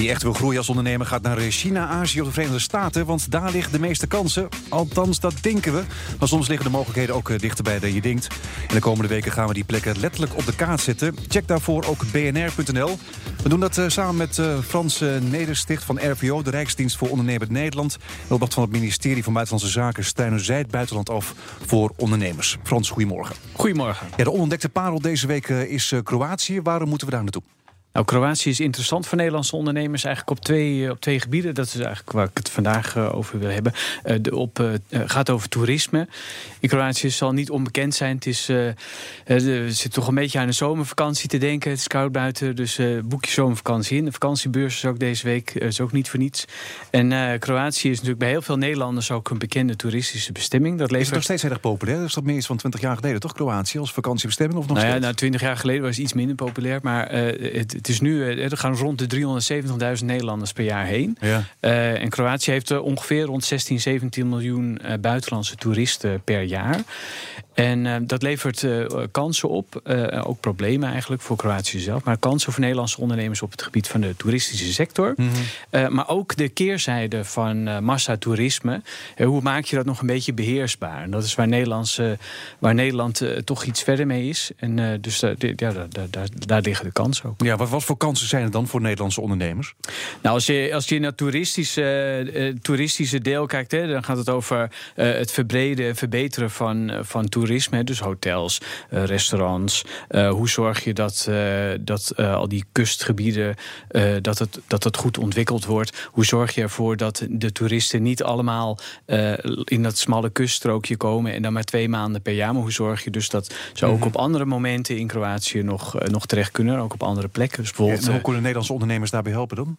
Wie echt wil groeien als ondernemer gaat naar China, Azië of de Verenigde Staten. Want daar liggen de meeste kansen. Althans, dat denken we. Maar soms liggen de mogelijkheden ook eh, dichterbij dan je denkt. En de komende weken gaan we die plekken letterlijk op de kaart zetten. Check daarvoor ook bnr.nl. We doen dat eh, samen met uh, Frans Nedersticht van RVO, de Rijksdienst voor Ondernemend Nederland. Opdracht van het ministerie van Buitenlandse Zaken steunen zij het buitenland af voor ondernemers. Frans, goedemorgen. Goedemorgen. Ja, de onontdekte parel deze week is Kroatië. Waarom moeten we daar naartoe? Nou, Kroatië is interessant voor Nederlandse ondernemers eigenlijk op twee, eh, op twee gebieden. Dat is eigenlijk waar ik het vandaag eh, over wil hebben. Uh, de op, uh, gaat over toerisme. In Kroatië zal niet onbekend zijn. Het is, er zit toch een beetje aan de zomervakantie te denken. Het is koud buiten, dus boek je zomervakantie in. De vakantiebeurs is ook deze week is ook niet voor niets. En Kroatië is natuurlijk bij heel veel Nederlanders ook een bekende toeristische bestemming. Dat levert... Is het nog steeds heel erg populair? Is dat meer iets van 20 jaar geleden, toch? Kroatië als vakantiebestemming? Of nog nou ja, nou, 20 jaar geleden was het iets minder populair. Maar het het is nu, eh, er gaan rond de 370.000 Nederlanders per jaar heen. Ja. Uh, en Kroatië heeft ongeveer rond 16, 17 miljoen uh, buitenlandse toeristen per jaar. En uh, dat levert kansen op, ook problemen eigenlijk voor Kroatië zelf, maar kansen voor Nederlandse ondernemers op het gebied van de toeristische sector. Mm -hmm. maar ook de keerzijde van massatoerisme. hoe maak je dat nog een beetje beheersbaar? En dat is waar, Nederlands, waar Nederland toch iets verder mee is. En dus ja, daar, daar, daar, liggen de kansen ook. Ja, wat, wat voor kansen zijn er dan voor Nederlandse ondernemers? Nou, als je, als je naar het toeristische, toeristische deel kijkt, hè, dan gaat het over het verbreden en verbeteren van, van toerisme dus hotels, restaurants. Hoe zorg je dat, dat al die kustgebieden dat, het, dat het goed ontwikkeld wordt? Hoe zorg je ervoor dat de toeristen niet allemaal in dat smalle kuststrookje komen en dan maar twee maanden per jaar? Maar hoe zorg je dus dat ze ook mhm. op andere momenten in Kroatië nog, nog terecht kunnen, ook op andere plekken? Dus bijvoorbeeld, hoe kunnen Nederlandse ondernemers daarbij helpen dan?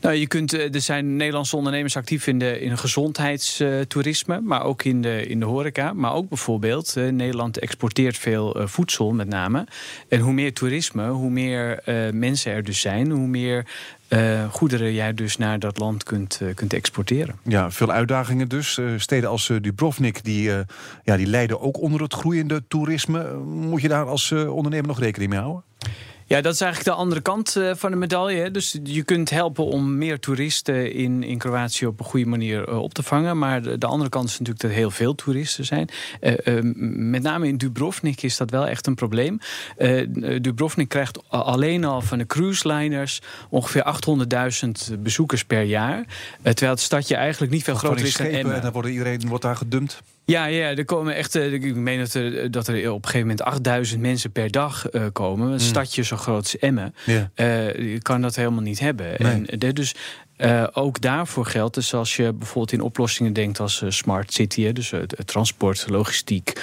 Nou, je kunt, er zijn Nederlandse ondernemers actief in de in gezondheidstoerisme, maar ook in de, in de horeca. Maar ook bijvoorbeeld Nederland exporteert veel eh, voedsel met name. En hoe meer toerisme, hoe meer eh, mensen er dus zijn, hoe meer uh, goederen jij dus naar dat land kunt, kunt exporteren. Ja, veel uitdagingen dus. steden als Dubrovnik die, ja, die lijden ook onder het groeiende toerisme. Moet je daar als ondernemer nog rekening mee houden? Ja, dat is eigenlijk de andere kant eh, van de medaille. Dus je kunt helpen om meer toeristen in, in Kroatië op een goede manier eh, op te vangen. Maar de, de andere kant is natuurlijk dat er heel veel toeristen zijn. Uh, met name in Dubrovnik is dat wel echt een probleem. Dubrovnik krijgt alleen al van de cruise liners ongeveer 800.000 bezoekers per jaar. terwijl het stadje eigenlijk niet veel groter is dan Emmen. Dan wordt iedereen wordt daar gedumpt. Ja, ja, er komen echt. Eh, ik meen dat er, dat er op een gegeven moment 8000 mensen per dag uh, komen. Een mm. stadje zo groot als Emmen. Ja. Uh, je kan dat helemaal niet hebben. Nee. En, dus uh, ook daarvoor geldt, dus als je bijvoorbeeld in oplossingen denkt als uh, smart city, hè, dus uh, transport, logistiek,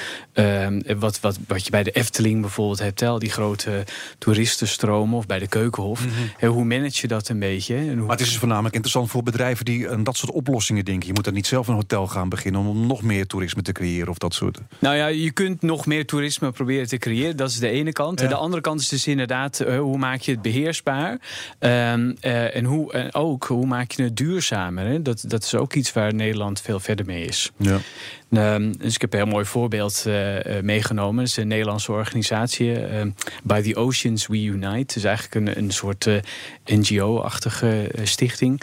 wat, wat, wat je bij de Efteling bijvoorbeeld hebt, al die grote toeristenstromen of bij de Keukenhof. Mm hoe manage je dat een beetje? En hoe... Maar het is dus voornamelijk interessant voor bedrijven die aan dat soort oplossingen denken. Je moet dan niet zelf een hotel gaan beginnen om nog meer toerisme te creëren of dat soort. Nou ja, je kunt nog meer toerisme proberen te creëren. Dat is de ene kant. Ja. De andere kant is dus inderdaad, hoe maak je het beheersbaar? Ehm, en hoe en ook hoe maak je het duurzamer? Hè? Dat, dat is ook iets waar Nederland veel verder mee is. Ja. Ehm, dus ik heb een heel mooi voorbeeld uh, meegenomen. Het is een Nederlandse organisatie, uh, By the Oceans We Unite. Het is eigenlijk een, een soort uh, NGO-achtige stichting.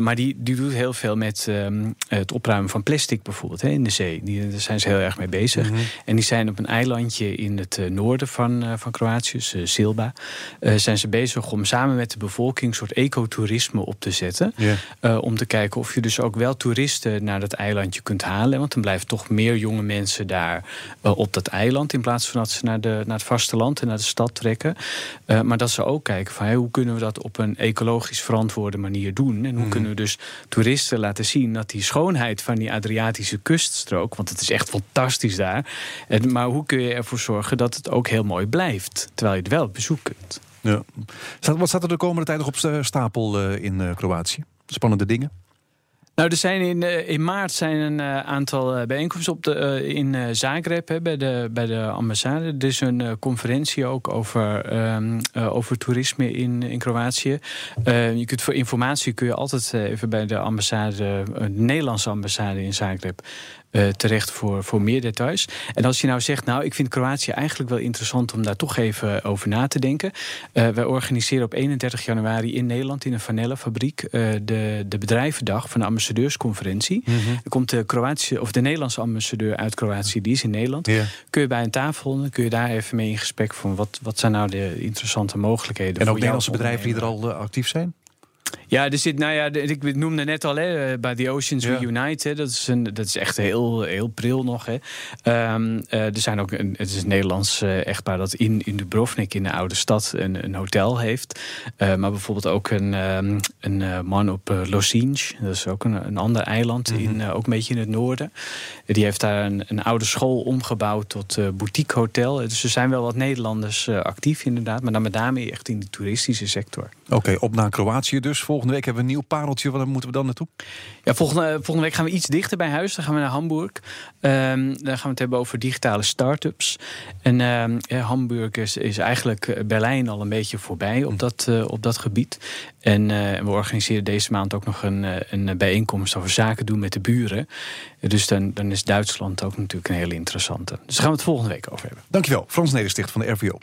maar die, die doet heel veel met ehm, het opruimen van plastic bijvoorbeeld hè, in de zee. Die, daar zijn ze heel erg mee bezig. Mhm. En die zijn op een eilandje in het noorden van, van Kroatië, dus, Silba... zijn ze bezig om samen met de bevolking een soort ecotourisme op te zetten. om te kijken of je dus ook wel toeristen naar dat eilandje kunt halen. Want dan blijft toch meer jonge mensen daar uh, op dat eiland. In plaats van dat ze naar, de, naar het vasteland en naar de stad trekken. Uh, maar dat ze ook kijken van hey, hoe kunnen we dat op een ecologisch verantwoorde manier doen. En hoe mm. kunnen we dus toeristen laten zien dat die schoonheid van die Adriatische kuststrook. Want het is echt fantastisch daar. En, maar hoe kun je ervoor zorgen dat het ook heel mooi blijft. Terwijl je het wel bezoek kunt. Ja. Wat staat er de komende tijd nog op stapel uh, in Kroatië? Spannende dingen? Nou, er zijn in, eh, in maart zijn een uh, aantal eh, bijeenkomsten op de, in Zagreb bij, de, bij de ambassade. Er is een conferentie ook over, um, over toerisme in, in Kroatië. je kunt voor informatie kun je altijd even bij de ambassade, de Nederlandse ambassade in Zagreb, terecht voor, voor meer details. En als je nou zegt, nou, ik vind Kroatië eigenlijk wel interessant om daar toch even over na te denken. wij organiseren op 31 januari in Nederland in een vanillefabriek de, de bedrijvendag van de ambassadeursconferentie. Mm Er komt de Kroatische of de Nederlandse ambassadeur uit Kroatië, die is in Nederland. Kun je bij een tafel, kun je daar even mee in gesprek van wat, wat zijn nou de interessante mogelijkheden. En ook Nederlandse bedrijven die er al actief zijn? Ja, er zit, nou ja, ik noemde net al hè, bij The Oceans ja. Reunite. dat, is een, dat is echt heel, heel pril nog. Hè. Um, er zijn ook een, het is een Nederlands uh, echtpaar dat in, in Dubrovnik, in de oude stad, een, een hotel heeft. Uh, maar bijvoorbeeld ook een, um, een man op Losinj. Dat is ook een, een ander eiland, in, mhm. ook een beetje in het noorden. Die heeft daar een, een oude school omgebouwd tot boutique hotel. Dus er zijn wel wat Nederlanders actief inderdaad. Maar dan met name echt in de toeristische sector. Oké, op naar Kroatië dus. Volgende week hebben we een nieuw pareltje. Waar moeten we dan naartoe? Ja, volgende, volgende week gaan we iets dichter bij huis. Dan gaan we naar Hamburg. Um, dan gaan we het hebben over digitale start-ups. En um, Hamburg is, is eigenlijk eh, Berlijn al een beetje voorbij op dat, uh, op dat gebied. En uh, we organiseren deze maand ook nog een, een bijeenkomst over zaken doen met de buren. Dus dan, dan is Duitsland ook natuurlijk een hele interessante. Dus daar gaan we het volgende week over hebben. Dankjewel, Frans Nedersticht van de RVO.